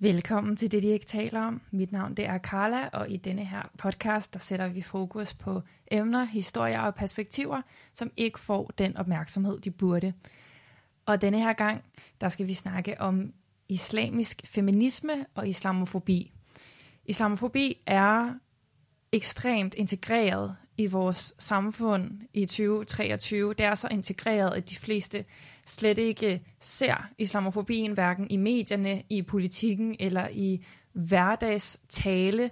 Velkommen til det, de ikke taler om. Mit navn det er Carla, og i denne her podcast, der sætter vi fokus på emner, historier og perspektiver, som ikke får den opmærksomhed, de burde. Og denne her gang, der skal vi snakke om islamisk feminisme og islamofobi. Islamofobi er ekstremt integreret i vores samfund i 2023. Det er så integreret, at de fleste slet ikke ser islamofobien, hverken i medierne, i politikken eller i hverdagstale.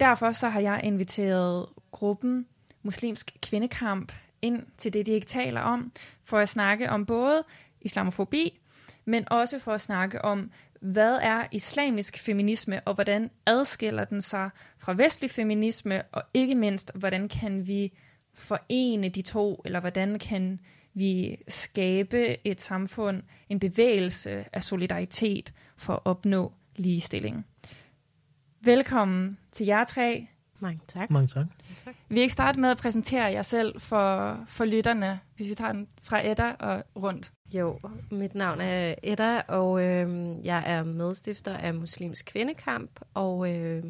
Derfor så har jeg inviteret gruppen Muslimsk Kvindekamp ind til det, de ikke taler om, for at snakke om både islamofobi, men også for at snakke om, hvad er islamisk feminisme, og hvordan adskiller den sig fra vestlig feminisme, og ikke mindst, hvordan kan vi forene de to, eller hvordan kan vi skabe et samfund, en bevægelse af solidaritet for at opnå ligestilling. Velkommen til jer tre. Mange tak. Mange tak. Vi ikke starte med at præsentere jer selv for, for lytterne, hvis vi tager den fra Edda og rundt. Jo, mit navn er Edda, og øh, jeg er medstifter af Muslims Kvindekamp, og øh,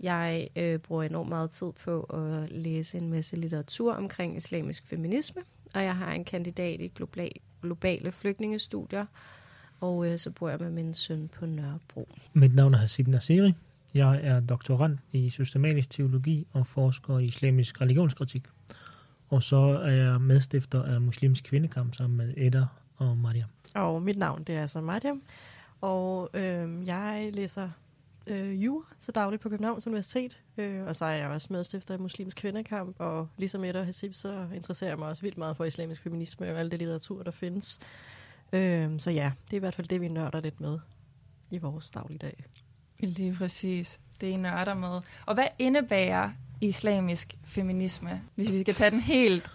jeg øh, bruger enormt meget tid på at læse en masse litteratur omkring islamisk feminisme, og jeg har en kandidat i global, globale flygtningestudier, og øh, så bor jeg med min søn på Nørrebro. Mit navn er Hasib Nasiri. Jeg er doktorand i systematisk teologi og forsker i islamisk religionskritik. Og så er jeg medstifter af Muslimsk Kvindekamp sammen med Edda og Mariam. Og mit navn det er altså Mariam, og øh, jeg læser øh, jura til dagligt på Københavns Universitet, øh, og så er jeg også medstifter af Muslimsk Kvindekamp, og ligesom Edda og Hasib, så interesserer jeg mig også vildt meget for islamisk feminisme og alt det litteratur, der findes. Øh, så ja, det er i hvert fald det, vi nørder lidt med i vores dagligdag. Lige præcis. Det er I nørder med. Og hvad indebærer islamisk feminisme, hvis vi skal tage den helt,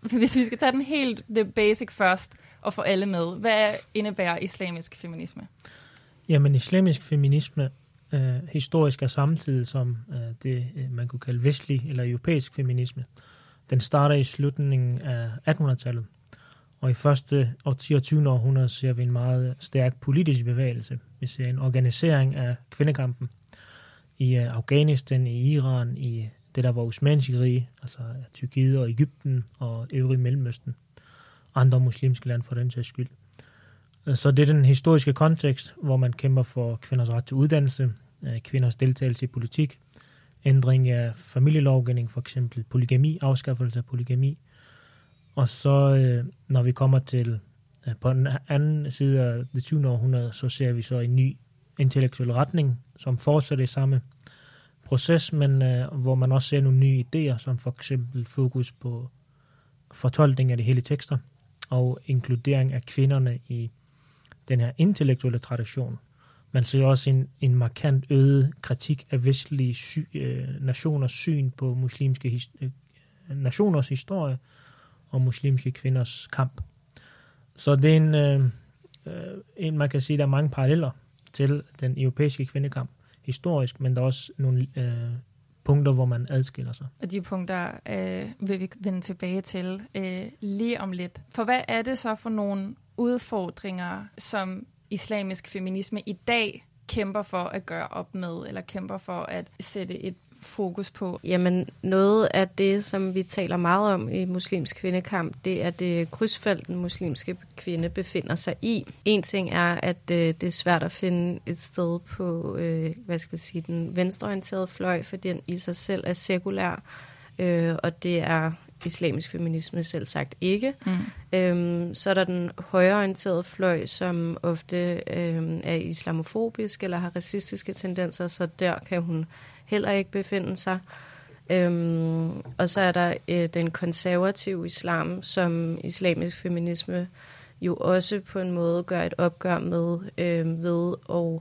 hvis vi skal tage den helt the basic først og få alle med. Hvad indebærer islamisk feminisme? Jamen, islamisk feminisme øh, historisk er samtidig som øh, det, øh, man kunne kalde vestlig eller europæisk feminisme. Den starter i slutningen af 1800-tallet, og i første og 20. århundrede ser vi en meget stærk politisk bevægelse. Vi ser en organisering af kvindekampen i øh, Afghanistan, i Iran, i det der var Osmanske rige, altså Tyrkiet og Ægypten og øvrige Mellemøsten. Andre muslimske lande for den sags skyld. Så det er den historiske kontekst, hvor man kæmper for kvinders ret til uddannelse, øh, kvinders deltagelse i politik, ændring af familielovgivning, for eksempel polygami, afskaffelse af polygami, og så, øh, når vi kommer til Øh, på den anden side af det 20. århundrede, så ser vi så en ny intellektuel retning, som fortsætter det samme proces, men øh, hvor man også ser nogle nye idéer, som for eksempel fokus på fortolkning af de hele tekster, og inkludering af kvinderne i den her intellektuelle tradition. Man ser også en, en markant øget kritik af vestlige sy, øh, nationers syn på muslimske his, øh, nationers historie, og muslimske kvinders kamp. Så det er en, øh, øh, en, man kan sige, der er mange paralleller til den europæiske kvindekamp historisk, men der er også nogle øh, punkter, hvor man adskiller sig. Og de punkter øh, vil vi vende tilbage til øh, lige om lidt. For hvad er det så for nogle udfordringer, som islamisk feminisme i dag kæmper for at gøre op med, eller kæmper for at sætte et fokus på? Jamen, noget af det, som vi taler meget om i muslimsk kvindekamp, det er det krydsfelt, den muslimske kvinde befinder sig i. En ting er, at øh, det er svært at finde et sted på, øh, hvad skal jeg sige, den venstreorienterede fløj, for den i sig selv er sekulær, øh, og det er islamisk feminisme selv sagt ikke. Mm. Øhm, så er der den højreorienterede fløj, som ofte øhm, er islamofobisk eller har racistiske tendenser, så der kan hun heller ikke befinde sig. Øhm, og så er der øh, den konservative islam, som islamisk feminisme jo også på en måde gør et opgør med øh, ved at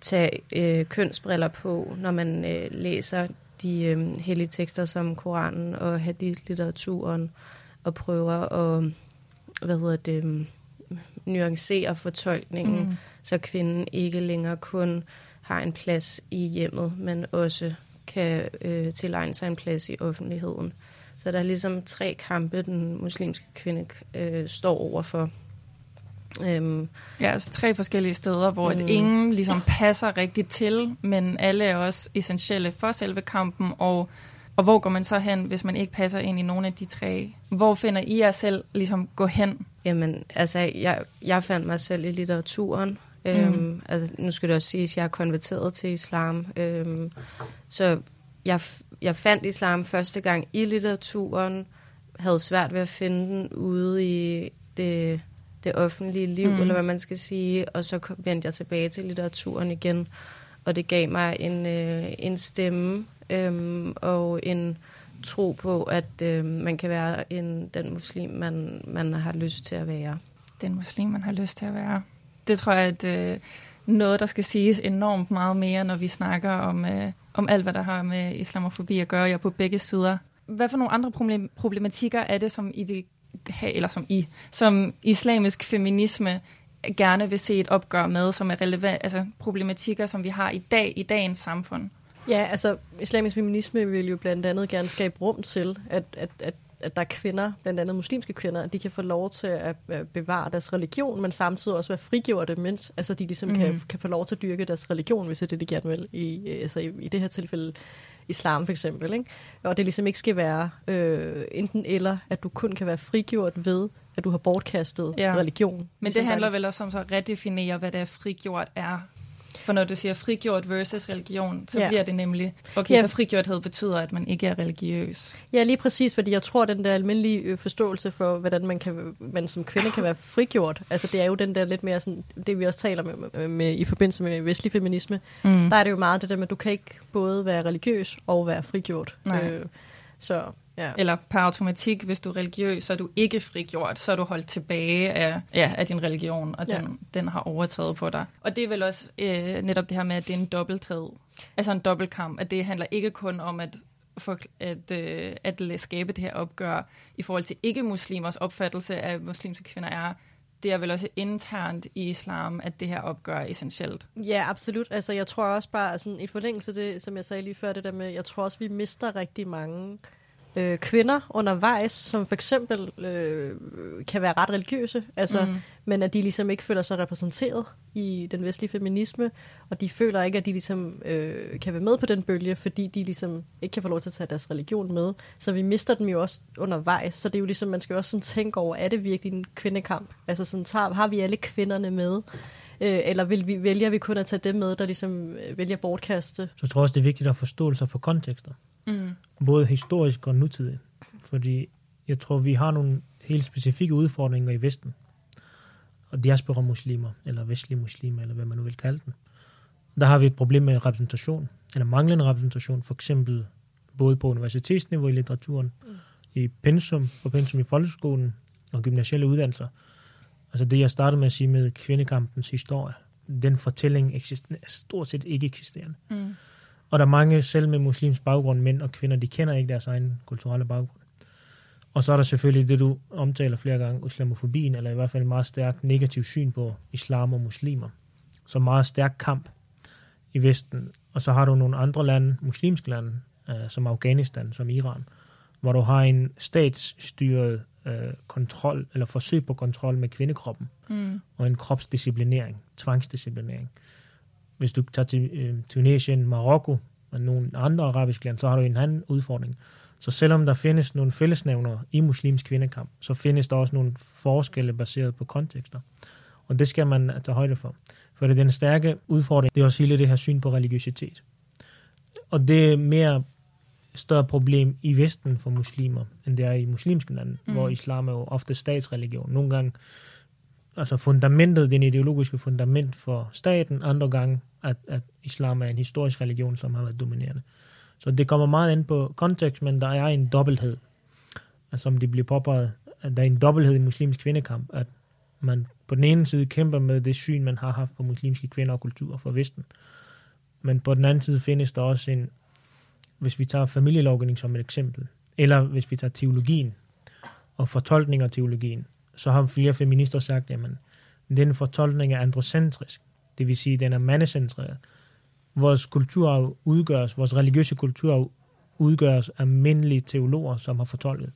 tage øh, kønsbriller på, når man øh, læser de øh, hellige tekster som Koranen og hadith-litteraturen og prøver at hvad hedder det, nuancere fortolkningen, mm. så kvinden ikke længere kun har en plads i hjemmet, men også kan øh, tilegne sig en plads i offentligheden. Så der er ligesom tre kampe, den muslimske kvinde øh, står overfor. Øhm, Ja, altså tre forskellige steder, hvor mm. Ingen ligesom passer rigtigt til, men alle er også essentielle for selve kampen, og, og hvor går man så hen, hvis man ikke passer ind i nogen af de tre? Hvor finder I jer selv ligesom gå hen? Jamen, altså, jeg, jeg fandt mig selv i litteraturen. Mm. Øhm, altså, nu skal det også siges, at jeg er konverteret til islam. Øhm, så jeg, jeg fandt islam første gang i litteraturen, havde svært ved at finde den ude i det, det offentlige liv, Mm. eller hvad man skal sige, og så vendte jeg tilbage til litteraturen igen, og det gav mig en, øh, en stemme øhm, og en tro på, at øh, man kan være en, den muslim, man, man har lyst til at være. Den muslim, man har lyst til at være. Det tror jeg, at øh, noget, der skal siges enormt meget mere, når vi snakker om, øh, om alt, hvad der har med islamofobi at gøre, jeg er på begge sider. Hvad for nogle andre problem- problematikker er det, som I vil have, eller som I, som islamisk feminisme gerne vil se et opgør med, som er relevant, altså problematikker, som vi har i dag, i dagens samfund? Ja, altså islamisk feminisme vil jo blandt andet gerne skabe rum til, at, at, at, at der er kvinder, blandt andet muslimske kvinder, at de kan få lov til at bevare deres religion, men samtidig også være frigjorte, mens altså, de ligesom mm. Mhm. kan, kan få lov til at dyrke deres religion, hvis det er det, de gerne vil. I, altså, i, i det her tilfælde islam for eksempel. Ikke? Og det ligesom ikke skal være øh, enten eller, at du kun kan være frigjort ved, at du har bortkastet Ja. religion. Men Ligesom det handler er- vel også om så at redefinere, hvad det er frigjort er. For når du siger frigjort versus religion, så ja. Bliver det nemlig, okay, Ja. så frigjorthed betyder, at man ikke er religiøs. Ja, lige præcis, fordi jeg tror, den der almindelige øh, forståelse for, hvordan man, kan, man som kvinde kan være frigjort, altså det er jo den der lidt mere sådan, det vi også taler med, med, med i forbindelse med vestlig feminisme, Mm. der er det jo meget det der med, at du kan ikke både være religiøs og være frigjort. Nej. Øh, så ja. Eller per automatik, hvis du er religiøs, så er du ikke frigjort, så er du holdt tilbage af, ja, af din religion, og den, Ja. den har overtaget på dig. Og det er vel også øh, netop det her med, at det er en dobbelthed. Altså en dobbeltkamp, at det handler ikke kun om at, for, at, øh, at skabe det her opgør i forhold til ikke-muslimers opfattelse af muslimske kvinder er, det er vel også internt i islam, at det her opgør er essentielt. Ja, absolut. Altså, jeg tror også bare, sådan, i forlængelse af det, som jeg sagde lige før, det der med, jeg tror også, vi mister rigtig mange øh, kvinder undervejs, som for eksempel øh, kan være ret religiøse, altså, Mm. men at de ligesom ikke føler sig repræsenteret i den vestlige feminisme, og de føler ikke, at de ligesom øh, kan være med på den bølge, fordi de ligesom ikke kan få lov til at tage deres religion med. Så vi mister dem jo også undervejs, så det er jo ligesom, man skal jo også sådan tænke over, er det virkelig en kvindekamp? Altså sådan, tager, har vi alle kvinderne med? Øh, eller vil vi, vælger vi kun at tage dem med, der ligesom øh, vælger at bortkaste? Så jeg tror også, det er vigtigt at forstå sig for kontekster. Mm. Både historisk og nutidig. Fordi jeg tror, vi har nogle helt specifikke udfordringer i Vesten. Og diaspora-muslimer, eller vestlige muslimer, eller hvad man nu vil kalde dem. Der har vi et problem med repræsentation, eller manglende repræsentation, for eksempel både på universitetsniveau i litteraturen, mm. i pensum, på pensum i folkeskolen og gymnasielle uddannelser. Altså det, jeg startede med at sige med kvindekampens historie, den fortælling eksister, er stort set ikke eksisterende. Mm. Og der er mange, selv med muslims baggrund, mænd og kvinder, de kender ikke deres egen kulturelle baggrund. Og så er der selvfølgelig det, du omtaler flere gange, islamofobien, eller i hvert fald en meget stærk negativ syn på islam og muslimer. Så meget stærk kamp i Vesten. Og så har du nogle andre lande, muslimske lande, øh, som Afghanistan, som Iran, hvor du har en statsstyret øh, kontrol, eller forsøg på kontrol med kvindekroppen, Mm. og en kropsdisciplinering, tvangsdisciplinering. Hvis du tager til øh, Tunesien, Marokko og nogle andre arabiske lande, så har du en anden udfordring. Så selvom der findes nogle fællesnævner i muslimsk kvindekamp, så findes der også nogle forskelle baseret på kontekster. Og det skal man tage højde for. For det er den stærke udfordring, det er også hele det her syn på religiøsitet. Og det er mere større problem i Vesten for muslimer, end det er i muslimske lande, Mm. hvor islam er jo ofte statsreligion. Nogle gange altså fundamentet, den ideologiske fundament for staten, andre gange, at, at islam er en historisk religion, som har været dominerende. Så det kommer meget ind på kontekst, men der er en dobbelthed, som det bliver påpeget, at der er en dobbelthed i muslimsk kvindekamp, at man på den ene side kæmper med det syn, man har haft på muslimske kvinder og kultur fra Vesten. Men på den anden side findes der også en, hvis vi tager familielovgivning som et eksempel, eller hvis vi tager teologien og fortolkning af teologien, så har flere feminister sagt, at den fortolkning er androcentrisk. Det vil sige, at den er mandecentreret. Vores kulturarv udgøres, vores religiøse kulturarv udgøres af mindelige teologer, som har fortolket.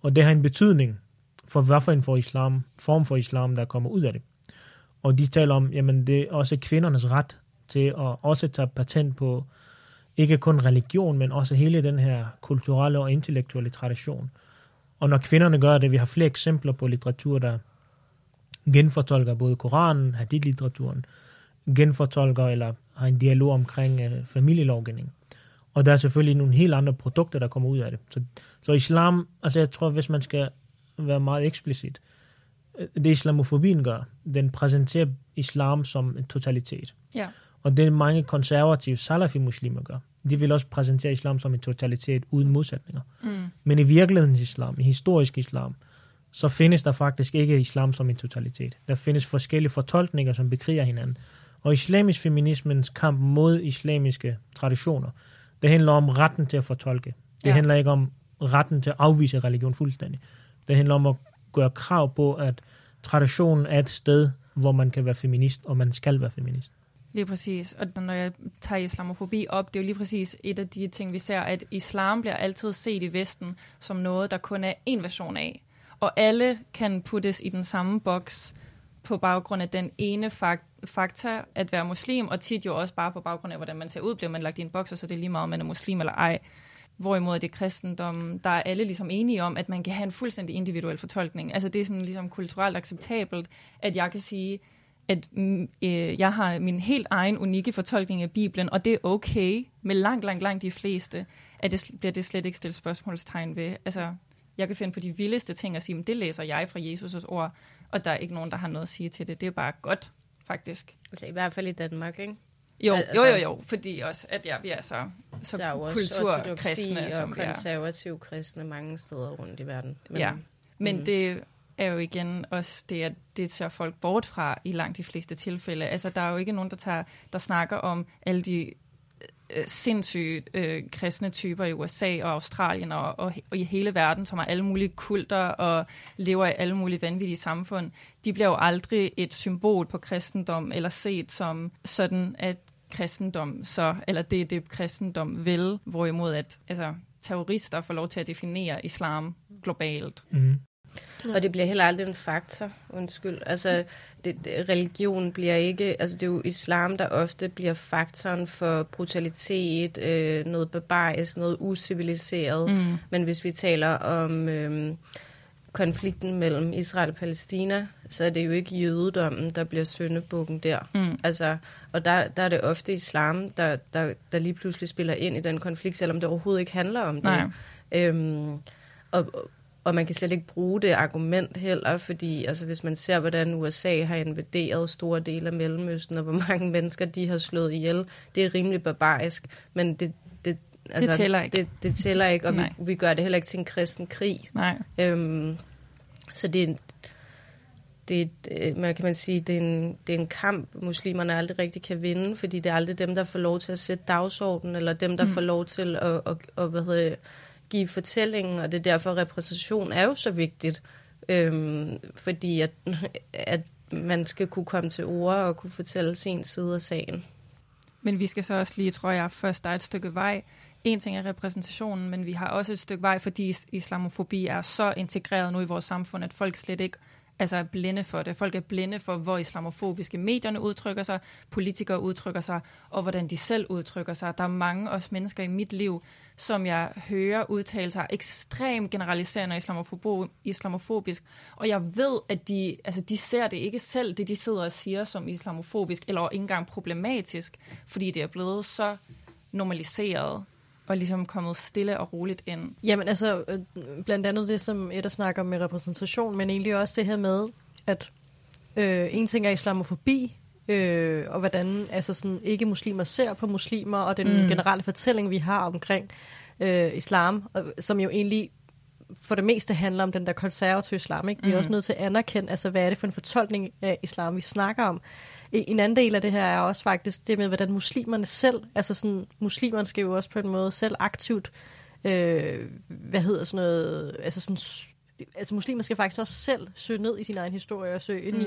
Og det har en betydning for, hvad for en for islam, form for islam, der kommer ud af det. Og de taler om, jamen det er også kvindernes ret til at også tage patent på ikke kun religion, men også hele den her kulturelle og intellektuelle tradition. Og når kvinderne gør det, vi har flere eksempler på litteratur, der genfortolker både Koranen, hadith-litteraturen, genfortolker eller har en dialog omkring øh, familielovgivning. Og der er selvfølgelig nogle helt andre produkter, der kommer ud af det. Så, så islam, altså jeg tror, hvis man skal være meget eksplicit, øh, det islamofobien gør, den præsenterer islam som en totalitet. Ja. Og det mange konservative salafi-muslimer gør. De vil også præsentere islam som en totalitet uden modsætninger. Mm. Men i virkelighedens islam, i historisk islam, så findes der faktisk ikke islam som en totalitet. Der findes forskellige fortolkninger, som bekriger hinanden. Og islamisk feminismens kamp mod islamiske traditioner, det handler om retten til at fortolke. Det Ja. handler ikke om retten til at afvise religion fuldstændig. Det handler om at gøre krav på, at traditionen er et sted, hvor man kan være feminist, og man skal være feminist. Lige præcis. Og når jeg tager islamofobi op, det er jo lige præcis et af de ting, vi ser, at islam bliver altid set i Vesten som noget, der kun er en version af. Og alle kan puttes i den samme boks på baggrund af den ene fakt fakta at være muslim, og tit jo også bare på baggrund af, hvordan man ser ud, bliver man lagt i en boks, og så er lige meget, om man er muslim eller ej. Hvorimod det kristendom, der er alle ligesom enige om, at man kan have en fuldstændig individuel fortolkning. Altså det er sådan ligesom kulturelt acceptabelt, at jeg kan sige, at mm, øh, jeg har min helt egen unikke fortolkning af Bibelen, og det er okay med langt, langt, langt de fleste, at det bliver det slet ikke stillet spørgsmålstegn ved. Altså, jeg kan finde på de vildeste ting og sige, men det læser jeg fra Jesus' ord, og der er ikke nogen, der har noget at sige til det. Det er bare godt, faktisk. Altså i hvert fald i Danmark, ikke? Jo, Al- jo, altså- jo, jo, fordi også, at ja, vi er så, så Der er jo kulturkristne, og vi er. konservative kristne mange steder rundt i verden. Ja. Men Mhm. det er jo igen også det, at det tager folk bort fra i langt de fleste tilfælde. Altså, der er jo ikke nogen, der, tager, der snakker om alle de øh, sindssyge øh, kristne typer i USA og Australien og, og, og i hele verden, som har alle mulige kulter og lever i alle mulige vanvittige samfund. De bliver jo aldrig et symbol på kristendom eller set som sådan, at kristendom så, eller det er det kristendom vil, hvorimod at altså, terrorister får lov til at definere islam globalt. Mm. Og det bliver heller aldrig en faktor, undskyld. Altså, det, det, religion bliver ikke... Altså, det er jo islam, der ofte bliver faktoren for brutalitet, øh, noget barbarisk, noget uciviliseret. Mm. Men hvis vi taler om øh, konflikten mellem Israel og Palæstina, så er det jo ikke jødedommen, der bliver syndebukken der. Mm. Altså, og der, der er det ofte islam, der, der, der lige pludselig spiller ind i den konflikt, selvom det overhovedet ikke handler om det. Nej. Øhm, og, og man kan slet ikke bruge det argument heller, fordi altså, hvis man ser, hvordan USA har invaderet store dele af Mellemøsten, og hvor mange mennesker de har slået ihjel, det er rimelig barbarisk, men det, det, altså, tæller ikke. Det, det tæller ikke, og vi, Nej. vi gør det heller ikke til en kristen krig. Nej. Øhm, så det er, det er, et, øh, man kan man sige, det er, en, det er en kamp, muslimerne aldrig rigtig kan vinde, fordi det er aldrig dem, der får lov til at sætte dagsordenen, eller dem, der mm. får lov til at, at, at hvad hedder det, give fortællingen, og det er derfor, repræsentation er jo så vigtigt, øhm, fordi at, at man skal kunne komme til ord og kunne fortælle sin side af sagen. Men vi skal så også lige, tror jeg, først der er et stykke vej. En ting er repræsentationen, men vi har også et stykke vej, fordi islamofobi er så integreret nu i vores samfund, at folk slet ikke altså er blinde for det. Folk er blinde for, hvor islamofobiske medierne udtrykker sig, politikere udtrykker sig, og hvordan de selv udtrykker sig. Der er mange også mennesker i mit liv, som jeg hører udtale sig ekstremt generaliserende islamofobo- islamofobisk, og jeg ved, at de, altså de ser det ikke selv, det de sidder og siger som islamofobisk, eller ikke engang problematisk, fordi det er blevet så normaliseret og ligesom kommet stille og roligt ind. Jamen altså, øh, blandt andet det, som Edda snakker om med repræsentation, men egentlig også det her med, at øh, en ting er islamofobi, øh, og hvordan altså sådan, ikke-muslimer ser på muslimer, og den Mm. mm. generelle fortælling, vi har omkring øh, islam, og, som jo egentlig for det meste handler om den der konservative islam. Ikke? Vi er Mm. også nødt til at anerkende, altså, hvad er det for en fortolkning af islam, vi snakker om. En en anden del af det her er også faktisk det med, hvordan muslimerne selv, altså sådan, muslimerne skal jo også på en måde selv aktivt, øh, hvad hedder sådan noget, altså sådan, altså muslimer skal faktisk også selv søge ned i sin egen historie og søge ind mm.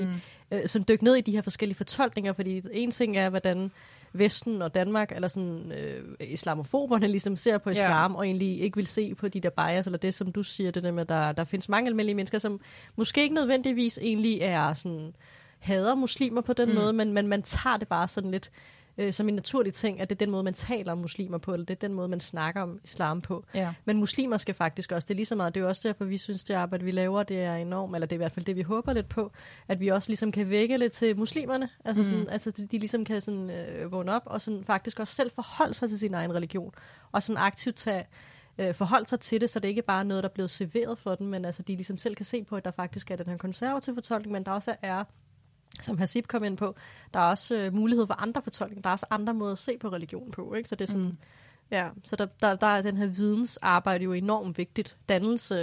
i, øh, sådan dykke ned i de her forskellige fortolkninger, fordi en ting er, hvordan Vesten og Danmark, eller sådan øh, islamofoberne ligesom ser på Ja. islam, og egentlig ikke vil se på de der bias, eller det, som du siger, det der med, at der, der findes mange almindelige mennesker, som måske ikke nødvendigvis egentlig er sådan hader muslimer på den Mm. måde, men, men man tager det bare sådan lidt øh, som en naturlig ting, at det er den måde, man taler om muslimer på, eller det er den måde, man snakker om islam på. Ja. Men muslimer skal faktisk også, det er lige så meget, det er jo også derfor, vi synes, det arbejde, vi laver, det er enormt, eller det er i hvert fald det, vi håber lidt på, at vi også ligesom kan vække lidt til muslimerne, altså, Mm. sådan, altså de, de ligesom kan sådan, øh, vågne op, og sådan faktisk også selv forholde sig til sin egen religion, og sådan aktivt tage, øh, forholde sig til det, så det ikke bare er noget, der er blevet serveret for dem, men altså de ligesom selv kan se på, at der faktisk er den her konservative fortolkning, men der også er som Hasib kom ind på, der er også øh, mulighed for andre fortolkninger. Der er også andre måder at se på religion på. Ikke? Så det er sådan, Mm. ja, så der, der, der er den her vidensarbejde jo enormt vigtigt. Dannelse,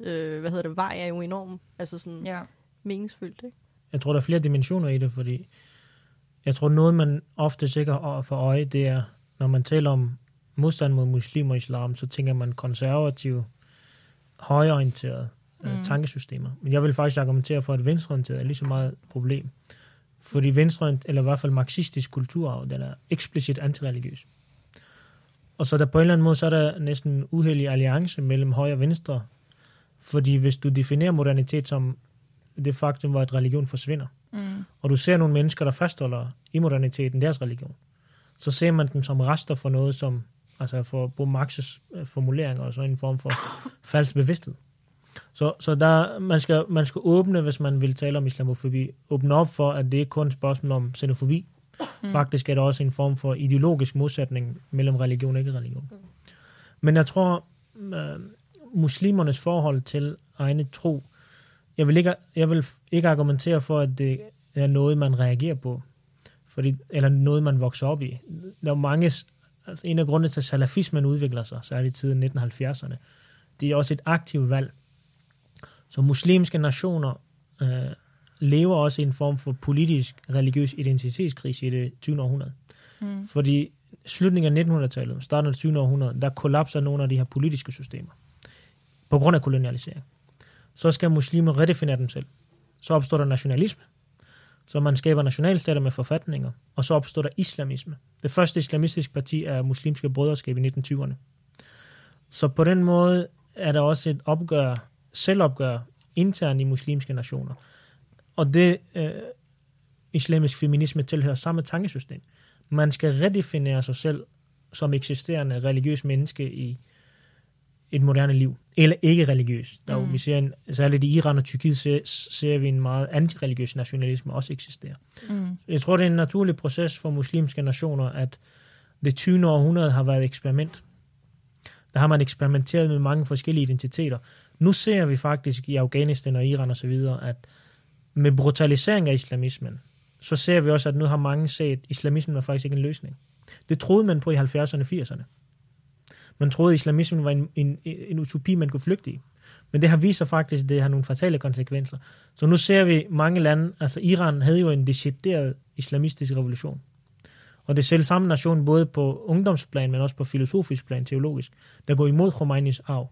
øh, hvad hedder det, vej er jo enormt altså sådan, ja. meningsfyldt. Ikke? Jeg tror, der er flere dimensioner i det, fordi jeg tror, noget man ofte sikker for øje, det er, når man taler om modstand mod muslimer og islam, så tænker man konservative, højorienterede mm. Mm. tankesystemer. Men jeg vil faktisk argumentere for, at venstreorienteret er lige så meget et problem. Fordi venstre, eller i hvert fald marxistisk kulturarv, den er eksplicit antireligiøs. Og så der på en eller anden måde, så er der næsten en uheldig alliance mellem højre og venstre. Fordi hvis du definerer modernitet som det faktum, hvor at religion forsvinder, Mm. og du ser nogle mennesker, der fastholder i moderniteten deres religion, så ser man dem som rester for noget, som, altså for at bruge Marx's øh, formuleringer, og så en form for falsk bevidsthed. Så, så der, man, skal, man skal åbne, hvis man vil tale om islamofobi, åbne op for, at det ikke kun er et spørgsmål om xenofobi. Mm. Faktisk er der også en form for ideologisk modsætning mellem religion og ikke-religion. Mm. Men jeg tror, øh, muslimernes forhold til egne tro, jeg vil, ikke, jeg vil ikke argumentere for, at det er noget, man reagerer på, fordi, eller noget, man vokser op i. Der er mange, altså en af grundene til, at salafismen udvikler sig, særligt i tiden 1970'erne, det er også et aktivt valg. Så muslimske nationer øh, lever også i en form for politisk, religiøs identitetskrise i det 20. århundrede. Mm. Fordi slutningen af 1900-tallet, starten af det 20. århundrede, der kollapser nogle af de her politiske systemer. På grund af kolonialisering. Så skal muslimer redefinere dem selv. Så opstår der nationalisme. Så man skaber nationalstater med forfatninger. Og så opstår der islamisme. Det første islamistiske parti er muslimske brøderskab i 1920'erne. Så på den måde er der også et opgør, selvopgør internt i muslimske nationer. Og det øh, islamisk feminisme tilhører samme tankesystem. Man skal redefinere sig selv som eksisterende religiøs menneske i et moderne liv. Eller ikke religiøs. Der, mm. Vi ser en, særligt i Iran og Tyrkiet ser, ser vi en meget antireligiøs nationalisme også eksisterer. Mm. Jeg tror, det er en naturlig proces for muslimske nationer, at det 20. århundrede har været et eksperiment. Der har man eksperimenteret med mange forskellige identiteter. Nu ser vi faktisk i Afghanistan og Iran osv., at med brutalisering af islamismen, så ser vi også, at nu har mange set, at islamismen var faktisk ikke en løsning. Det troede man på i 70'erne og 80'erne. Man troede, at islamismen var en, en, en utopi, man kunne flygte i. Men det har vist sig faktisk, at det har nogle fatale konsekvenser. Så nu ser vi mange lande, altså Iran havde jo en decideret islamistisk revolution. Og det er selv samme nation, både på ungdomsplan, men også på filosofisk plan, teologisk, der går imod Khomeinis arv.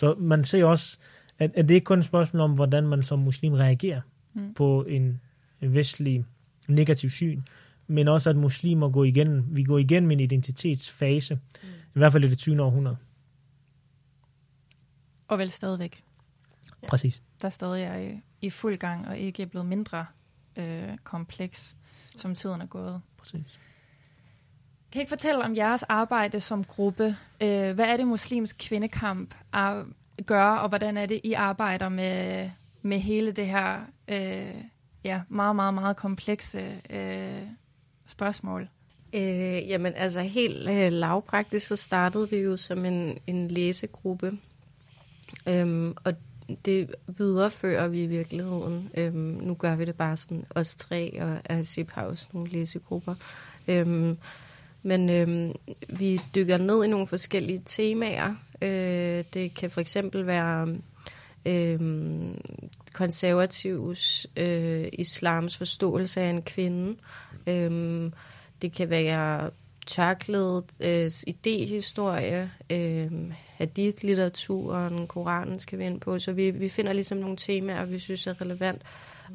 Så man ser også, at, at det ikke kun er et spørgsmål om, hvordan man som muslim reagerer Mm. på en vestlig negativ syn, men også at muslimer går igennem, vi går igennem en identitetsfase, mm. i hvert fald i det 20. århundrede. Og vel stadigvæk. Ja. Præcis. Der stadig er i, i fuld gang, og ikke er blevet mindre øh, kompleks, som tiden er gået. Præcis. Kan I ikke fortælle om jeres arbejde som gruppe? Øh, hvad er det, muslimsk kvindekamp gør, og hvordan er det, I arbejder med, med hele det her øh, ja, meget, meget, meget komplekse øh, spørgsmål? Øh, jamen altså helt øh, lavpraktisk, så startede vi jo som en, en læsegruppe. Øhm, og det viderefører vi i virkeligheden. Øhm, nu gør vi det bare sådan, os tre og Sip har også nogle læsegrupper. Øhm, men øhm, vi dykker ned i nogle forskellige temaer. Øh, det kan for eksempel være øh, konservativs øh, islams forståelse af en kvinde. Øh, det kan være tørklædets øh, idehistorie, øh, hadith-litteraturen, Koranen skal vi ind på. Så vi, vi finder ligesom nogle temaer, vi synes er relevant,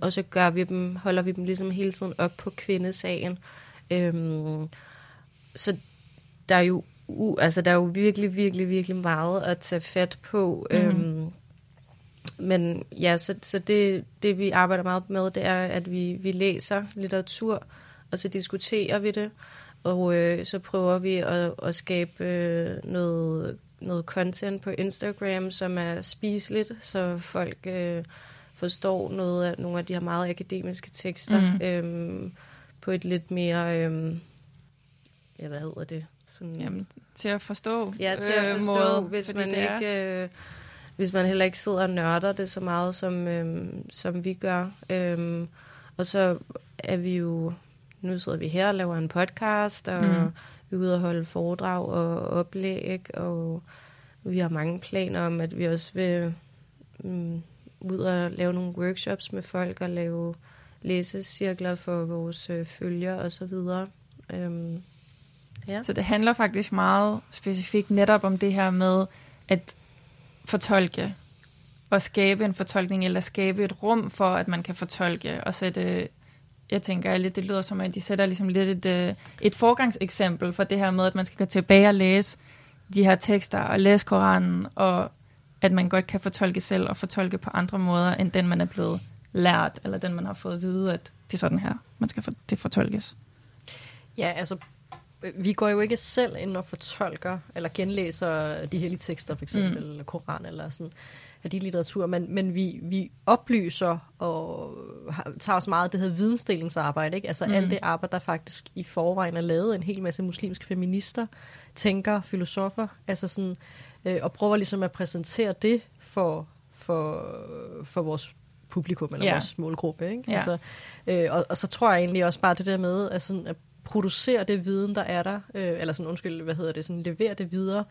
og så gør vi dem, holder vi dem ligesom hele tiden op på kvindesagen. Øhm, så der er jo u, altså der er jo virkelig, virkelig, virkelig meget at tage fat på. Mm-hmm. Øhm, men ja, så, så det, det vi arbejder meget med, det er, at vi, vi læser litteratur, og så diskuterer vi det, og øh, så prøver vi at, at skabe øh, noget, noget content på Instagram, som er spiseligt, så folk øh, forstår noget af nogle af de her meget akademiske tekster mm. øh, på et lidt mere, øh, ja, hvad hedder det? Sådan, Jamen, til at forstå. Ja, til at forstå, øh, måde, hvis man ikke... Øh, hvis man heller ikke sidder og nørder det så meget, som, øh, som vi gør. Øh, og så er vi jo nu sidder vi her og laver en podcast, og mm. vi er ude og holde foredrag og oplæg, og vi har mange planer om, at vi også vil um, ud og lave nogle workshops med folk, og lave læsecirkler for vores øh, følger og så videre. Um, ja. Så det handler faktisk meget specifikt netop om det her med at fortolke og skabe en fortolkning, eller skabe et rum for, at man kan fortolke og sætte jeg tænker lidt, det lyder som, at de sætter ligesom lidt et, øh, et forgangseksempel for det her med, at man skal gå tilbage og læse de her tekster og læse Koranen, og at man godt kan fortolke selv og fortolke på andre måder, end den man er blevet lært, eller den man har fået at vide, at det er sådan her, man skal for, det fortolkes. Ja, altså vi går jo ikke selv ind og fortolker eller genlæser de hellige tekster, for eksempel, mm. eller Koran eller sådan af de litteratur, men, men vi, vi oplyser og har, tager os meget af det her vidensdelingsarbejde, ikke? altså mm. alt det arbejde, der faktisk i forvejen er lavet en hel masse muslimske feminister, tænker, filosofer, altså sådan, øh, og prøver ligesom at præsentere det for, for, for vores publikum, eller yeah. vores målgruppe. Ikke? Yeah. Altså, øh, og, og så tror jeg egentlig også bare det der med, at, sådan, at producere det viden, der er der, øh, eller sådan, undskyld, hvad hedder det, sådan levere det videre,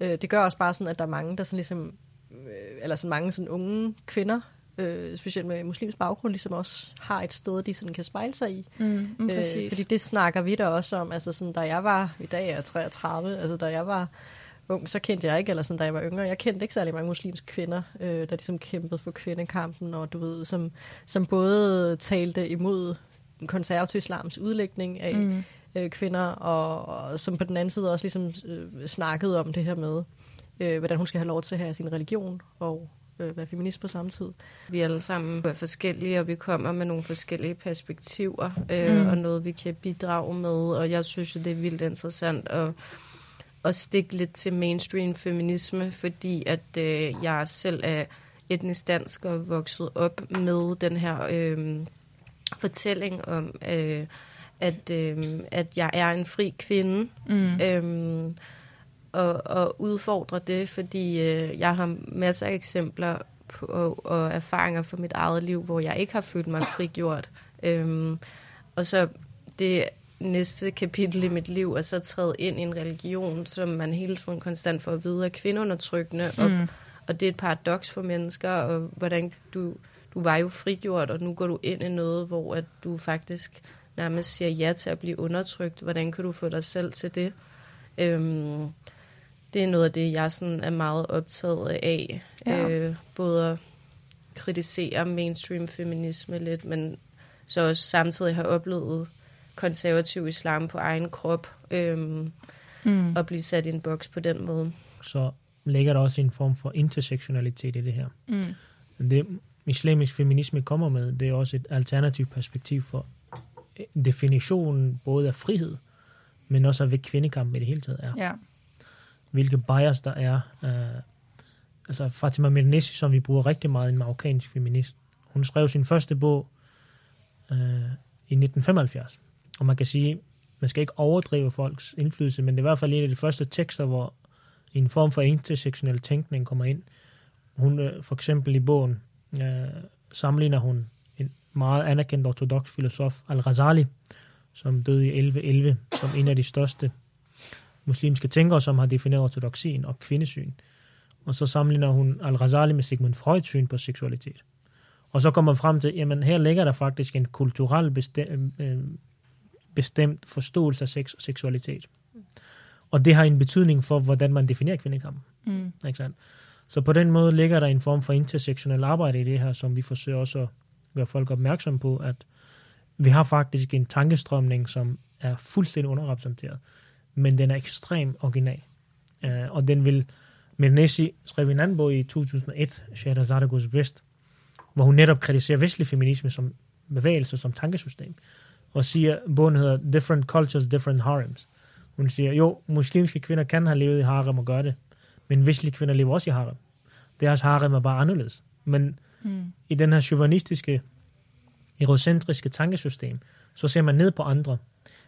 øh, det gør også bare sådan, at der er mange, der sådan ligesom øh, eller sådan mange sådan unge kvinder, øh, specielt med muslims baggrund, ligesom også har et sted, de sådan kan spejle sig i. Mm, mm, øh, fordi det snakker vi da også om. Altså sådan, da jeg var, i dag er jeg 33, altså da jeg var ung, så kendte jeg ikke, eller sådan, da jeg var yngre, jeg kendte ikke særlig mange muslimske kvinder, øh, der ligesom kæmpede for kvindekampen, og du ved, som, som både talte imod den konservative islams udlægning af mm. øh, kvinder, og, og som på den anden side også ligesom øh, snakkede om det her med, øh, hvordan hun skal have lov til at have sin religion og øh, være feminist på samme tid. Vi er alle sammen er forskellige, og vi kommer med nogle forskellige perspektiver, øh, mm. og noget, vi kan bidrage med, og jeg synes det er vildt interessant at, at stikke lidt til mainstream feminisme, fordi at øh, jeg selv er etnisk dansk og vokset op med den her øh, fortælling om, øh, at, øh, at jeg er en fri kvinde. Mm. Øh, at, at udfordre det, fordi øh, jeg har masser af eksempler på, og, og erfaringer fra mit eget liv, hvor jeg ikke har følt mig frigjort. Øhm, og så det næste kapitel i mit liv er så træde ind i en religion, som man hele tiden konstant får at vide er kvindundertrykkende, mm. og, og det er et paradoks for mennesker, og hvordan du, du var jo frigjort, og nu går du ind i noget, hvor at du faktisk nærmest siger ja til at blive undertrykt. Hvordan kan du få dig selv til det? Øhm, det er noget af det, jeg sådan er meget optaget af. Ja. Øh, både at kritisere mainstream feminisme lidt, men så også samtidig har oplevet konservativ islam på egen krop, øhm, mm. og blive sat i en boks på den måde. Så ligger der også en form for intersektionalitet i det her. Mm. Det islamisk feminisme kommer med, det er også et alternativt perspektiv for definitionen både af frihed, men også af hvad kvindekamp i det hele taget er. Ja hvilke bias der er. Uh, altså Fatima Mernissi, som vi bruger rigtig meget, en marokkansk feminist, hun skrev sin første bog uh, i 1975. Og man kan sige, man skal ikke overdrive folks indflydelse, men det er i hvert fald en af de første tekster, hvor en form for intersektionel tænkning kommer ind. Hun uh, for eksempel i bogen uh, sammenligner hun en meget anerkendt ortodox filosof, Al-Ghazali, som døde i 1111, som en af de største muslimske tænkere, som har defineret ortodoxien og kvindesyn. Og så sammenligner hun Al-Ghazali med Sigmund Freuds syn på seksualitet. Og så kommer man frem til, jamen her ligger der faktisk en kulturel bestemt, øh, bestemt forståelse af sex og seksualitet. Og det har en betydning for, hvordan man definerer kvindekamp. Mm. Ikke sandt? Så på den måde ligger der en form for intersektionel arbejde i det her, som vi forsøger også at gøre folk opmærksom på, at vi har faktisk en tankestrømning, som er fuldstændig underrepræsenteret men den er ekstrem original. Uh, og den vil Mirnesi skrev en anden bog i 2001, Shahrazad Goes West, hvor hun netop kritiserer vestlig feminisme som bevægelse, som tankesystem, og siger, bogen hedder Different Cultures, Different Harems. Hun siger, jo, muslimske kvinder kan have levet i harem og gøre det, men vestlige kvinder lever også i harem. Deres harem er bare anderledes. Men mm. i den her chauvinistiske, erocentriske tankesystem, så ser man ned på andre.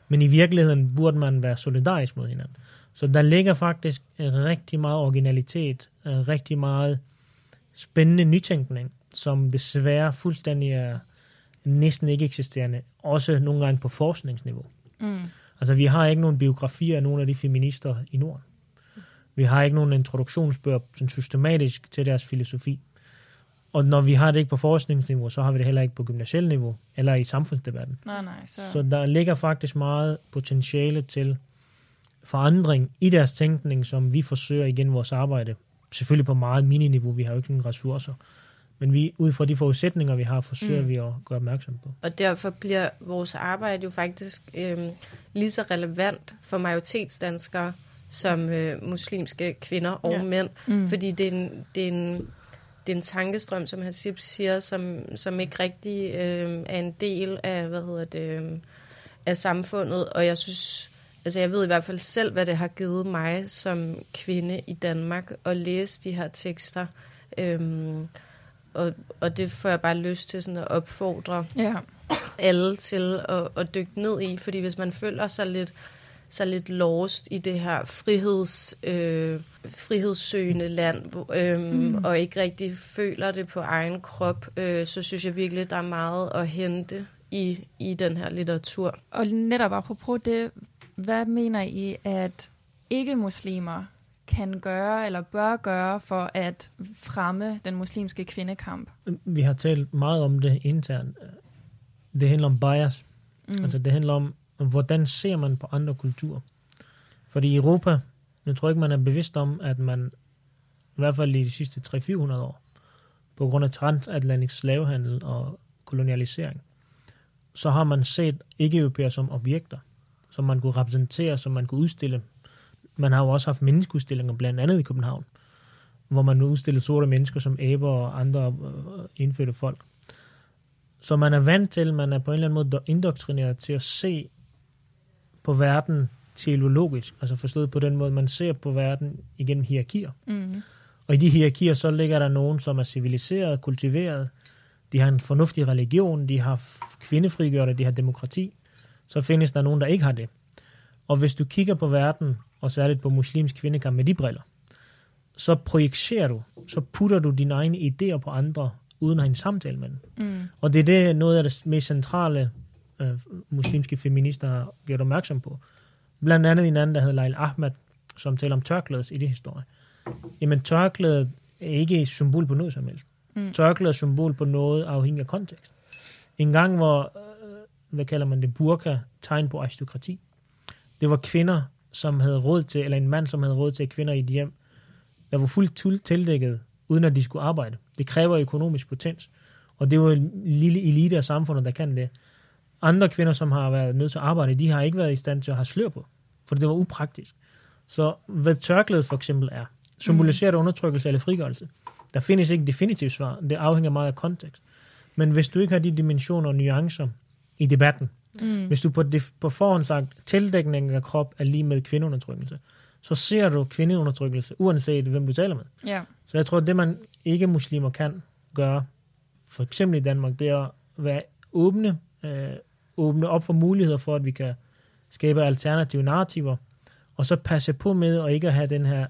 Men i virkeligheden burde man være solidarisk mod hinanden. Så der ligger faktisk rigtig meget originalitet, rigtig meget spændende nytænkning, som desværre fuldstændig er næsten ikke eksisterende, også nogle gange på forskningsniveau. Mm. Altså, vi har ikke nogen biografier af nogle af de feminister i Norden. Vi har ikke nogen introduktionsbøger sådan systematisk til deres filosofi. Og når vi har det ikke på forskningsniveau, så har vi det heller ikke på gymnasiel niveau, eller i samfundsdebatten. Nej, nej, så... så der ligger faktisk meget potentiale til forandring i deres tænkning, som vi forsøger igen vores arbejde. Selvfølgelig på meget mininiveau, vi har jo ikke nogen ressourcer. Men vi, ud fra de forudsætninger, vi har, forsøger mm. vi at gøre opmærksom på. Og derfor bliver vores arbejde jo faktisk øh, lige så relevant for majoritetsdanskere som øh, muslimske kvinder og ja. mænd. Mm. Fordi det er, en, det, er en, det er en tankestrøm, som Hasib siger, som, som ikke rigtig øh, er en del af, hvad hedder det, øh, af samfundet. Og jeg synes, altså jeg ved i hvert fald selv, hvad det har givet mig som kvinde i Danmark at læse de her tekster. Øh, og, og det får jeg bare lyst til sådan at opfordre ja. alle til at, at dykke ned i, fordi hvis man føler sig lidt sig lidt lost i det her friheds, øh, frihedssøgende land, øh, mm. og ikke rigtig føler det på egen krop, øh, så synes jeg virkelig, der er meget at hente i, i den her litteratur. Og netop apropos det, hvad mener I, at ikke-muslimer kan gøre eller bør gøre for at fremme den muslimske kvindekamp? Vi har talt meget om det internt. Det handler om bias. Mm. Altså det handler om, hvordan ser man på andre kulturer. Fordi i Europa, jeg tror ikke, man er bevidst om, at man i hvert fald i de sidste 300-400 år, på grund af transatlantisk slavehandel og kolonialisering, så har man set ikke-europæer som objekter, som man kunne repræsentere, som man kunne udstille man har jo også haft menneskeudstillinger, blandt andet i København, hvor man nu udstillede sorte mennesker som æber og andre øh, øh, indfødte folk. Så man er vant til, man er på en eller anden måde indoktrineret til at se på verden teologisk, altså forstået på den måde, man ser på verden igennem hierarkier. Mm. Og i de hierarkier, så ligger der nogen, som er civiliseret, kultiveret, de har en fornuftig religion, de har kvindefrigjorte, de har demokrati. Så findes der nogen, der ikke har det. Og hvis du kigger på verden og særligt på muslimsk kvindekamp med de briller, så projicerer du, så putter du dine egne idéer på andre, uden at have en samtale med dem. Mm. Og det er det, noget af det mest centrale øh, muslimske feminister har gjort opmærksom på. Blandt andet en anden, der hedder Lail Ahmed, som taler om det historie. Jamen tørklædet er ikke et symbol på noget som helst. Mm. Tørklædet er symbol på noget afhængig af kontekst. En gang, hvor, øh, hvad kalder man det, burka, tegn på aristokrati. Det var kvinder, som havde råd til, eller en mand, som havde råd til kvinder i et hjem, der var fuldt tildækket, uden at de skulle arbejde. Det kræver økonomisk potens. Og det var en lille elite af samfundet, der kan det. Andre kvinder, som har været nødt til at arbejde, de har ikke været i stand til at have slør på, for det var upraktisk. Så hvad tørklædet for eksempel er, symboliserer det undertrykkelse eller frigørelse. Der findes ikke definitivt svar. Det afhænger meget af kontekst. Men hvis du ikke har de dimensioner og nuancer i debatten, Mm. Hvis du på, det, på forhånd sagt, tildækning af krop er lige med kvindeundertrykkelse, så ser du kvindeundertrykkelse, uanset hvem du taler med. Yeah. Så jeg tror, at det man ikke muslimer kan gøre, for eksempel i Danmark, det er at være åbne, øh, åbne op for muligheder for, at vi kan skabe alternative narrativer, og så passe på med at ikke at have den her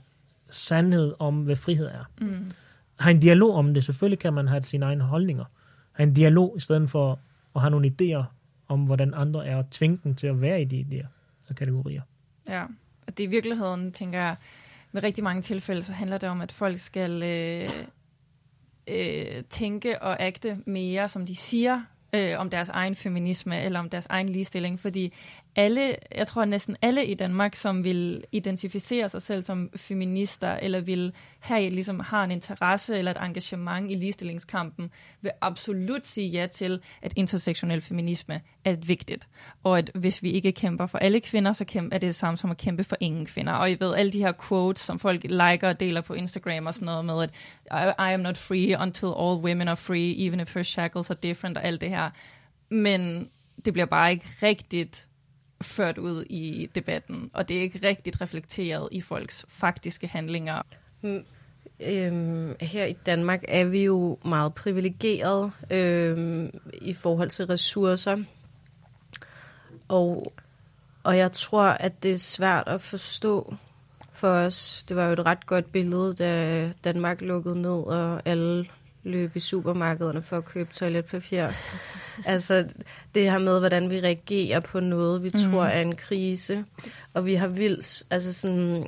sandhed om, hvad frihed er. Mm. Ha' en dialog om det. Selvfølgelig kan man have sine egne holdninger. Ha' en dialog i stedet for at have nogle idéer om, hvordan andre er, og tvinge dem til at være i de der kategorier. Ja, og det i virkeligheden, tænker jeg, med rigtig mange tilfælde, så handler det om, at folk skal øh, øh, tænke og agte mere, som de siger, øh, om deres egen feminisme, eller om deres egen ligestilling, fordi alle, jeg tror næsten alle i Danmark, som vil identificere sig selv som feminister, eller vil have, ligesom har en interesse eller et engagement i ligestillingskampen, vil absolut sige ja til, at intersektionel feminisme er et vigtigt. Og at hvis vi ikke kæmper for alle kvinder, så er det det samme som at kæmpe for ingen kvinder. Og I ved, alle de her quotes, som folk liker og deler på Instagram og sådan noget med, at I am not free until all women are free, even if her shackles are different og alt det her. Men det bliver bare ikke rigtigt ført ud i debatten, og det er ikke rigtigt reflekteret i folks faktiske handlinger. Mm, øhm, her i Danmark er vi jo meget privilegeret øhm, i forhold til ressourcer, og, og jeg tror, at det er svært at forstå for os. Det var jo et ret godt billede, da Danmark lukkede ned, og alle løb i supermarkederne for at købe toiletpapir. altså det her med, hvordan vi reagerer på noget, vi mm. tror er en krise. Og vi har vildt, altså sådan,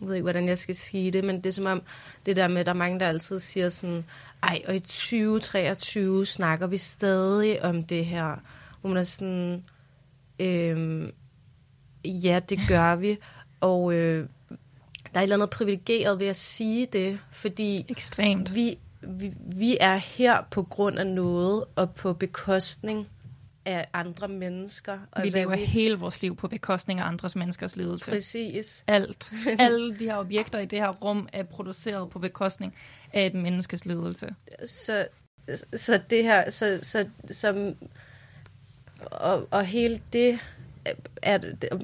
jeg ved ikke, hvordan jeg skal sige det, men det er som om, det der med, at der er mange, der altid siger sådan, ej, og i 2023 snakker vi stadig om det her. Hvor man er sådan, øhm, ja, det gør vi. Og øh, der er et eller andet privilegeret ved at sige det, fordi Ekstremt. Vi, vi, vi er her på grund af noget, og på bekostning af andre mennesker. Og vi lever vi... hele vores liv på bekostning af andres menneskers lidelse. Præcis. Alt. Alle de her objekter i det her rum er produceret på bekostning af et menneskes lidelse. Så, så det her, så, så, så og, og hele det er,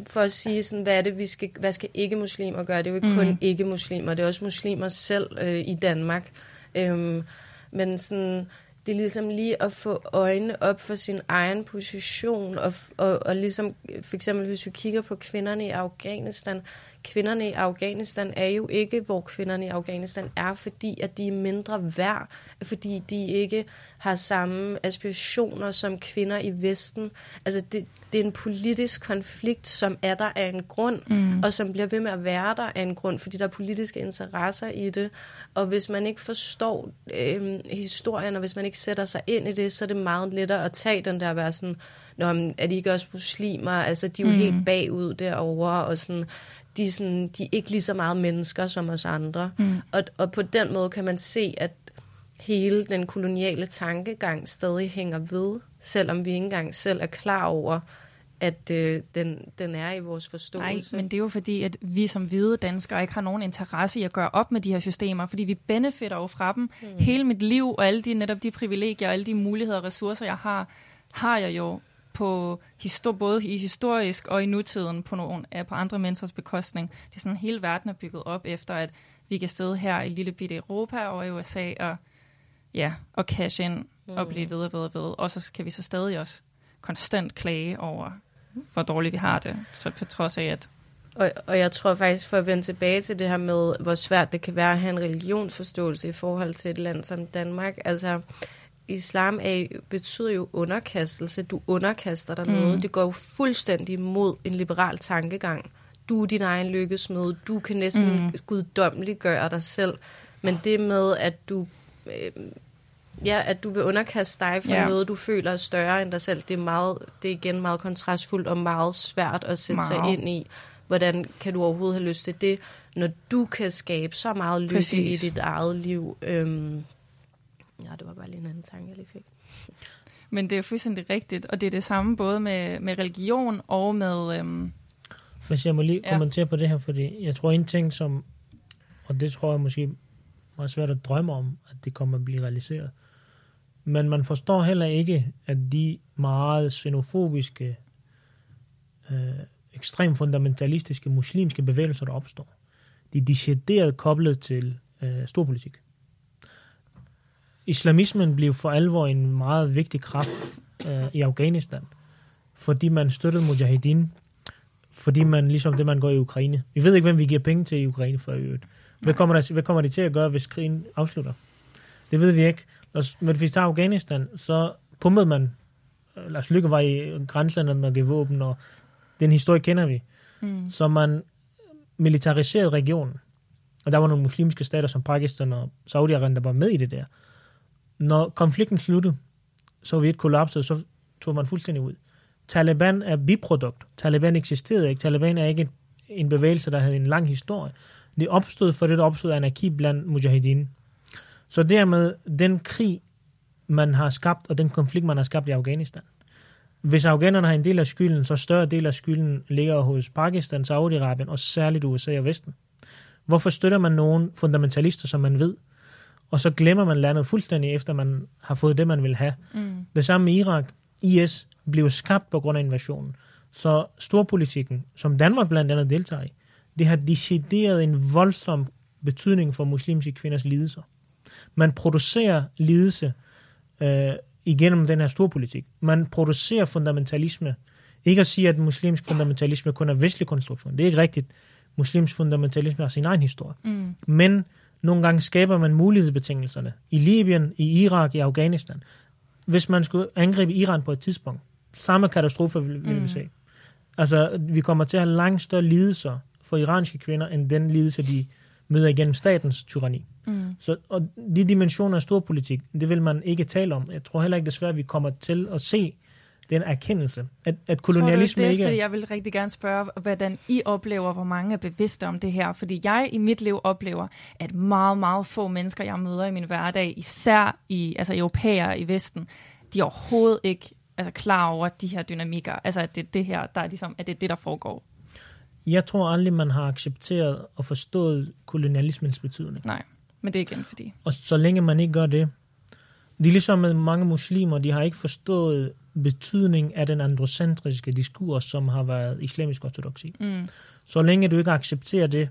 for at sige sådan, hvad er det, vi skal, hvad skal ikke-muslimer gøre? Det er jo ikke mm. kun ikke-muslimer, det er også muslimer selv øh, i Danmark. Øhm, men sådan, det er ligesom lige at få øjnene op for sin egen position, og, og, og ligesom øh, for eksempel hvis vi kigger på kvinderne i Afghanistan, kvinderne i Afghanistan er jo ikke, hvor kvinderne i Afghanistan er, fordi at de er mindre værd, fordi de ikke har samme aspirationer som kvinder i Vesten. Altså det, det er en politisk konflikt, som er der af en grund, mm. og som bliver ved med at være der af en grund, fordi der er politiske interesser i det. Og hvis man ikke forstår øh, historien, og hvis man ikke sætter sig ind i det, så er det meget lettere at tage den der at være sådan, Nå, er de ikke også muslimer? Altså, de er jo mm. helt bagud derovre, og sådan, de, sådan, de er ikke lige så meget mennesker som os andre. Mm. Og, og på den måde kan man se, at hele den koloniale tankegang stadig hænger ved, selvom vi ikke engang selv er klar over, at øh, den, den er i vores forståelse. Nej, men det er jo fordi, at vi som hvide danskere ikke har nogen interesse i at gøre op med de her systemer, fordi vi benefitter jo fra dem. Mm. Hele mit liv og alle de, netop de privilegier og alle de muligheder og ressourcer, jeg har, har jeg jo på histor- både i historisk og i nutiden på, nogle, på andre menneskers bekostning. Det er sådan, hele verden er bygget op efter, at vi kan sidde her i lille bitte Europa og i USA og, ja, og cash ind mm. og blive ved og ved og ved. Og så kan vi så stadig også konstant klage over, hvor dårligt vi har det, så på trods af, at og, og jeg tror faktisk, for at vende tilbage til det her med, hvor svært det kan være at have en religionsforståelse i forhold til et land som Danmark. Altså, islam er, betyder jo underkastelse. Du underkaster dig mm. noget. Det går jo fuldstændig imod en liberal tankegang. Du er din egen lykkesmed. Du kan næsten mm. guddommeligt gøre dig selv. Men det med, at du... Øh, ja, at du vil underkaste dig for yeah. noget, du føler er større end dig selv, det er, meget, det er igen meget kontrastfuldt og meget svært at sætte meget. sig ind i. Hvordan kan du overhovedet have lyst til det, når du kan skabe så meget lykke Præcis. i dit eget liv? Øhm, Ja, det var bare lige en anden tanke, jeg lige fik. Men det er fuldstændig rigtigt, og det er det samme både med, med religion og med... Øhm, Hvis jeg må lige ja. kommentere på det her, fordi jeg tror en ting, som, og det tror jeg måske meget svært at drømme om, at det kommer at blive realiseret, men man forstår heller ikke, at de meget xenofobiske, øh, ekstremt fundamentalistiske muslimske bevægelser, der opstår, de er decideret koblet til øh, storpolitik islamismen blev for alvor en meget vigtig kraft øh, i Afghanistan, fordi man støttede mujahideen, fordi man, ligesom det, man går i Ukraine. Vi ved ikke, hvem vi giver penge til i Ukraine for øvrigt. Hvad kommer, der, hvad kommer de til at gøre, hvis krigen afslutter? Det ved vi ikke. Men hvis vi tager Afghanistan, så pumpede man, Lars Lykke var i grænselandet og gav våben, og den historie kender vi. Mm. Så man militariserede regionen. Og der var nogle muslimske stater som Pakistan og Saudi-Arabien, der var med i det der. Når konflikten sluttede, så vi et kollapset, så tog man fuldstændig ud. Taliban er biprodukt. Taliban eksisterede ikke. Taliban er ikke en bevægelse, der havde en lang historie. Det opstod for det, der opstod anarki blandt mujahideen. Så dermed, den krig, man har skabt, og den konflikt, man har skabt i Afghanistan, hvis afghanerne har en del af skylden, så større del af skylden ligger hos Pakistan, Saudi-Arabien og særligt USA og Vesten. Hvorfor støtter man nogen fundamentalister, som man ved, og så glemmer man landet fuldstændig, efter man har fået det, man vil have. Mm. Det samme med Irak. IS blev skabt på grund af invasionen. Så storpolitikken, som Danmark blandt andet deltager i, det har decideret en voldsom betydning for muslimske kvinders lidelser. Man producerer lidelse øh, igennem den her storpolitik. Man producerer fundamentalisme. Ikke at sige, at muslimsk fundamentalisme kun er vestlig konstruktion. Det er ikke rigtigt. Muslimsk fundamentalisme har sin egen historie. Mm. Men nogle gange skaber man mulighedsbetingelserne. I Libyen, i Irak, i Afghanistan. Hvis man skulle angribe Iran på et tidspunkt, samme katastrofe vil, vil mm. vi se. Altså, vi kommer til at have langt større lidelser for iranske kvinder, end den lidelse, de møder igennem statens tyranni. Mm. Så, og de dimensioner af storpolitik, det vil man ikke tale om. Jeg tror heller ikke desværre, at vi kommer til at se den erkendelse, at, at kolonialisme tror du, det, ikke... Fordi jeg vil rigtig gerne spørge, hvordan I oplever, hvor mange er bevidste om det her. Fordi jeg i mit liv oplever, at meget, meget få mennesker, jeg møder i min hverdag, især i, altså europæere i Vesten, de er overhovedet ikke altså, klar over de her dynamikker. Altså, at det, det her, der er ligesom, at det er det, der foregår. Jeg tror aldrig, man har accepteret og forstået kolonialismens betydning. Nej, men det er igen fordi... Og så længe man ikke gør det, det er ligesom med mange muslimer, de har ikke forstået betydning af den androcentriske diskurs, som har været islamisk ortodoksi. Mm. Så længe du ikke accepterer det,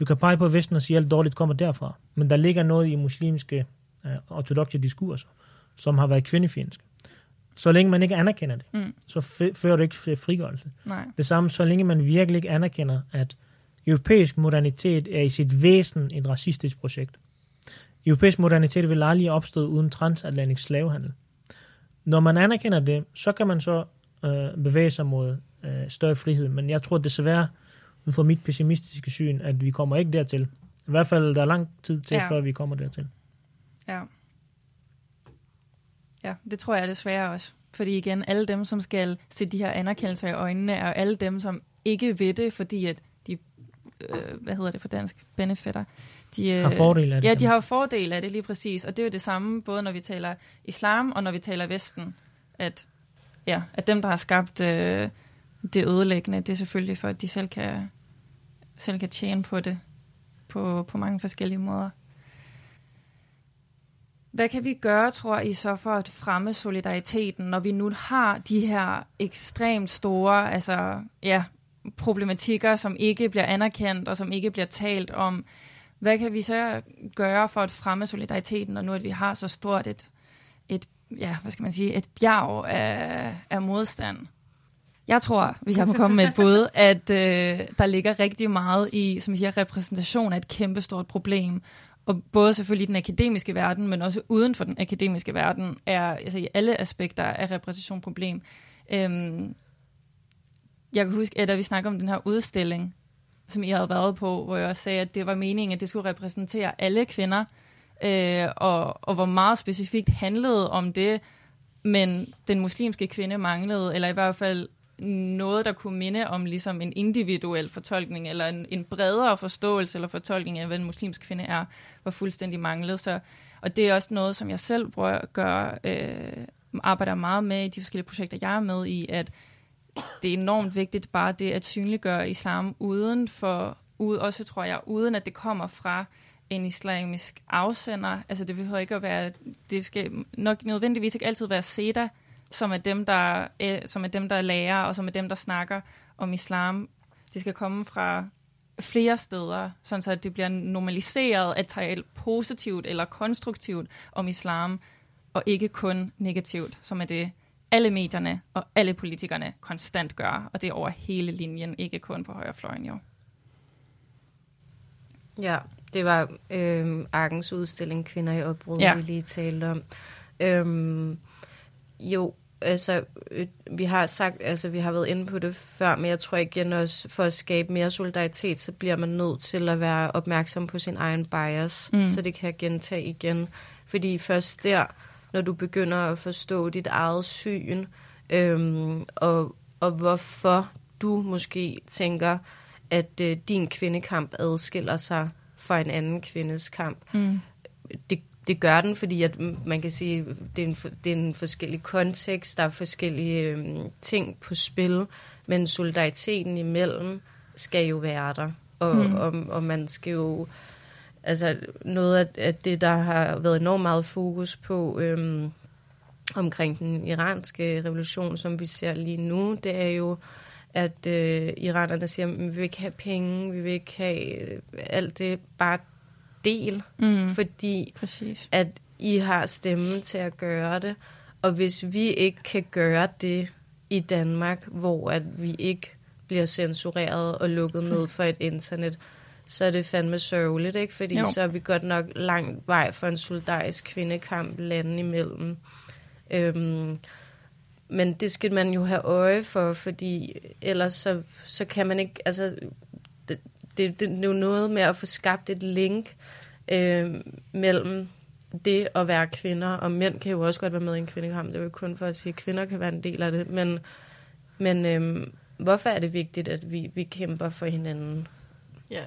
du kan pege på Vesten og sige, at alt dårligt kommer derfra. Men der ligger noget i muslimske uh, ortodoxe diskurser, som har været kvindefjendske. Så længe man ikke anerkender det, mm. så fører det ikke frigørelse. Nej. Det samme, så længe man virkelig ikke anerkender, at europæisk modernitet er i sit væsen et racistisk projekt. Europæisk modernitet vil aldrig opstå uden transatlantisk slavehandel. Når man anerkender det, så kan man så øh, bevæge sig mod øh, større frihed. Men jeg tror desværre, ud fra mit pessimistiske syn, at vi kommer ikke dertil. I hvert fald, der er lang tid til, ja. før vi kommer dertil. Ja. Ja, det tror jeg desværre også. Fordi igen, alle dem, som skal se de her anerkendelser i øjnene, er alle dem, som ikke ved det, fordi at de, øh, hvad hedder det på dansk, benefitter. De, har fordel af det. Ja, de har fordel af det lige præcis. Og det er jo det samme, både når vi taler islam, og når vi taler vesten. At, ja, at dem, der har skabt øh, det ødelæggende, det er selvfølgelig for, at de selv kan, selv kan tjene på det på, på mange forskellige måder. Hvad kan vi gøre, tror I, så for at fremme solidariteten, når vi nu har de her ekstremt store altså, ja, problematikker, som ikke bliver anerkendt og som ikke bliver talt om? Hvad kan vi så gøre for at fremme solidariteten, når nu at vi har så stort et, et, ja, hvad skal man sige, et bjerg af, af modstand? Jeg tror, vi har kommet med et bud, at øh, der ligger rigtig meget i, som jeg siger, repræsentation af et kæmpestort problem, og både selvfølgelig i den akademiske verden, men også uden for den akademiske verden, er altså i alle aspekter af repræsentation problem. Øhm, jeg kan huske, at da vi snakker om den her udstilling, som I havde været på, hvor jeg også sagde, at det var meningen, at det skulle repræsentere alle kvinder, øh, og, og hvor meget specifikt handlede om det, men den muslimske kvinde manglede, eller i hvert fald noget, der kunne minde om ligesom en individuel fortolkning, eller en, en bredere forståelse eller fortolkning af, hvad en muslimsk kvinde er, var fuldstændig manglet. Så, og det er også noget, som jeg selv bruger, gør, øh, arbejder meget med i de forskellige projekter, jeg er med i, at det er enormt vigtigt bare det at synliggøre islam uden for, ud, også tror jeg, uden at det kommer fra en islamisk afsender. Altså det behøver ikke at være, det skal nok nødvendigvis ikke altid være SEDA, som er dem, der, eh, som er dem, der lærer, og som er dem, der snakker om islam. Det skal komme fra flere steder, sådan så at det bliver normaliseret at tale positivt eller konstruktivt om islam, og ikke kun negativt, som er det, alle medierne og alle politikerne konstant gør, og det er over hele linjen, ikke kun på højrefløjen jo. Ja, det var øh, Argens udstilling Kvinder i opbrud, ja. vi lige talte om. Øhm, jo, altså, øh, vi har sagt, altså, vi har været inde på det før, men jeg tror igen også, for at skabe mere solidaritet, så bliver man nødt til at være opmærksom på sin egen bias, mm. så det kan jeg gentage igen. Fordi først der, når du begynder at forstå dit eget syn, øhm, og og hvorfor du måske tænker, at øh, din kvindekamp adskiller sig fra en anden kvindes kamp. Mm. Det, det gør den, fordi at man kan sige, det er en, det er en forskellig kontekst, der er forskellige øh, ting på spil, men solidariteten imellem skal jo være der. Og, mm. og, og man skal jo... Altså noget af, det, der har været enormt meget fokus på øhm, omkring den iranske revolution, som vi ser lige nu, det er jo, at øh, iranerne siger, at vi vil ikke have penge, vi vil ikke have øh, alt det, bare del, Mm. fordi Præcis. at I har stemmen til at gøre det. Og hvis vi ikke kan gøre det i Danmark, hvor at vi ikke bliver censureret og lukket ned for et internet, så er det fandme sørgeligt, ikke? Fordi Jo. så er vi godt nok langt vej for en solidarisk kvindekamp lande imellem. Øhm, men det skal man jo have øje for, fordi ellers så, så kan man ikke... Altså, det, det, det er jo noget med at få skabt et link øh, mellem det at være kvinder, og mænd kan jo også godt være med i en kvindekamp. Det er jo ikke kun for at sige, at kvinder kan være en del af det, men, men øh, hvorfor er det vigtigt, at vi, vi kæmper for hinanden? Ja,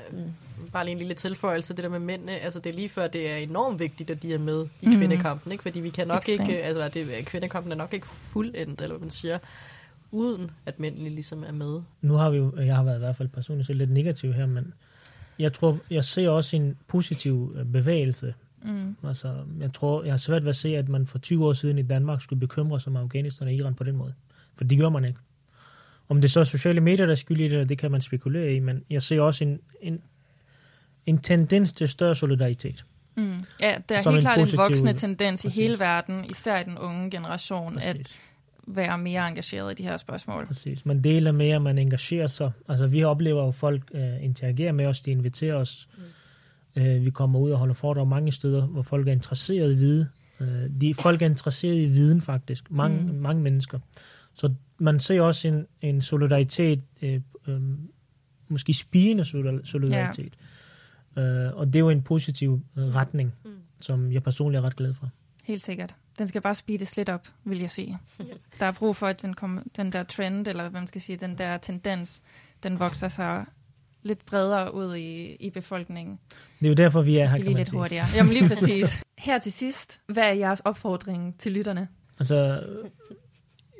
bare lige en lille tilføjelse, det der med mændene, altså det er lige før, det er enormt vigtigt, at de er med i Mhm. kvindekampen, ikke? fordi vi kan nok Ekstremt. ikke, altså det, kvindekampen er nok ikke fuldendt, eller hvad man siger, uden at mændene ligesom er med. Nu har vi jo, jeg har været i hvert fald personligt lidt negativ her, men jeg tror, jeg ser også en positiv øh, bevægelse. Mm. Altså, jeg tror, jeg har svært ved at se, at man for 20 år siden i Danmark skulle bekymre sig om Afghanistan og Iran på den måde. For det gør man ikke. Om det så er sociale medier, der er skyld i det, det kan man spekulere i, men jeg ser også en, en, en tendens til større solidaritet. Mm. Ja, der er helt en klart en voksende tendens Præcis. i hele verden, især i den unge generation, at Præcis. være mere engageret i de her spørgsmål. Præcis. Man deler mere, man engagerer sig. Altså, vi oplever jo, at folk øh, interagerer med os, de inviterer os. Mm. Øh, vi kommer ud og holder foredrag mange steder, hvor folk er interesseret i vide. Øh, de, folk er interesseret i viden, faktisk. Mange, mm. mange mennesker. Så man ser også en, en solidaritet, øh, øh, måske spirende solidar- solidaritet. Ja. Øh, og det er jo en positiv øh, retning, Mm. som jeg personligt er ret glad for. Helt sikkert. Den skal bare speedes lidt op, vil jeg sige. Der er brug for, at den, kom, den der trend, eller hvad man skal sige, den der tendens, den vokser sig lidt bredere ud i, i befolkningen. Det er jo derfor, vi er her, kan lige man lidt sige. hurtigere. Jamen lige præcis. Her til sidst, hvad er jeres opfordring til lytterne? Altså,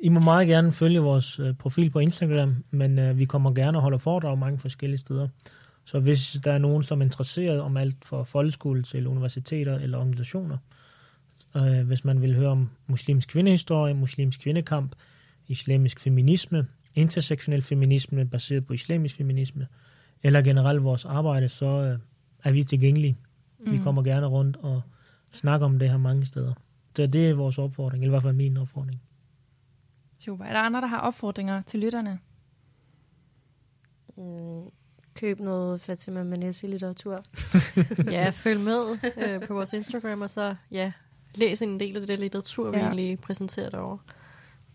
I må meget gerne følge vores øh, profil på Instagram, men øh, vi kommer gerne og holder foredrag mange forskellige steder. Så hvis der er nogen, som er interesseret om alt fra folkeskole til universiteter eller organisationer, øh, hvis man vil høre om muslimsk kvindehistorie, muslimsk kvindekamp, islamisk feminisme, intersektionel feminisme baseret på islamisk feminisme, eller generelt vores arbejde, så øh, er vi tilgængelige. Mm. Vi kommer gerne rundt og snakker om det her mange steder. Så det er vores opfordring, eller i hvert fald min opfordring. Super. Er der andre, der har opfordringer til lytterne? Mm, køb noget Fatima Manesi-litteratur. Ja, følg med øh, på vores Instagram, og så ja, læs en del af det der litteratur, vi Ja. egentlig præsenterer derovre.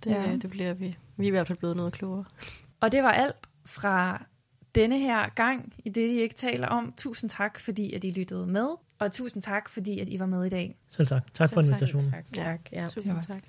Det, Ja. det bliver vi. Vi er i hvert fald blevet noget klogere. Og det var alt fra denne her gang i det, de ikke taler om. Tusind tak, fordi at I lyttede med, og tusind tak, fordi at I var med i dag. Selv tak. Tak for Selv tak. invitationen. Tak, tak. Ja. Super, var- tak.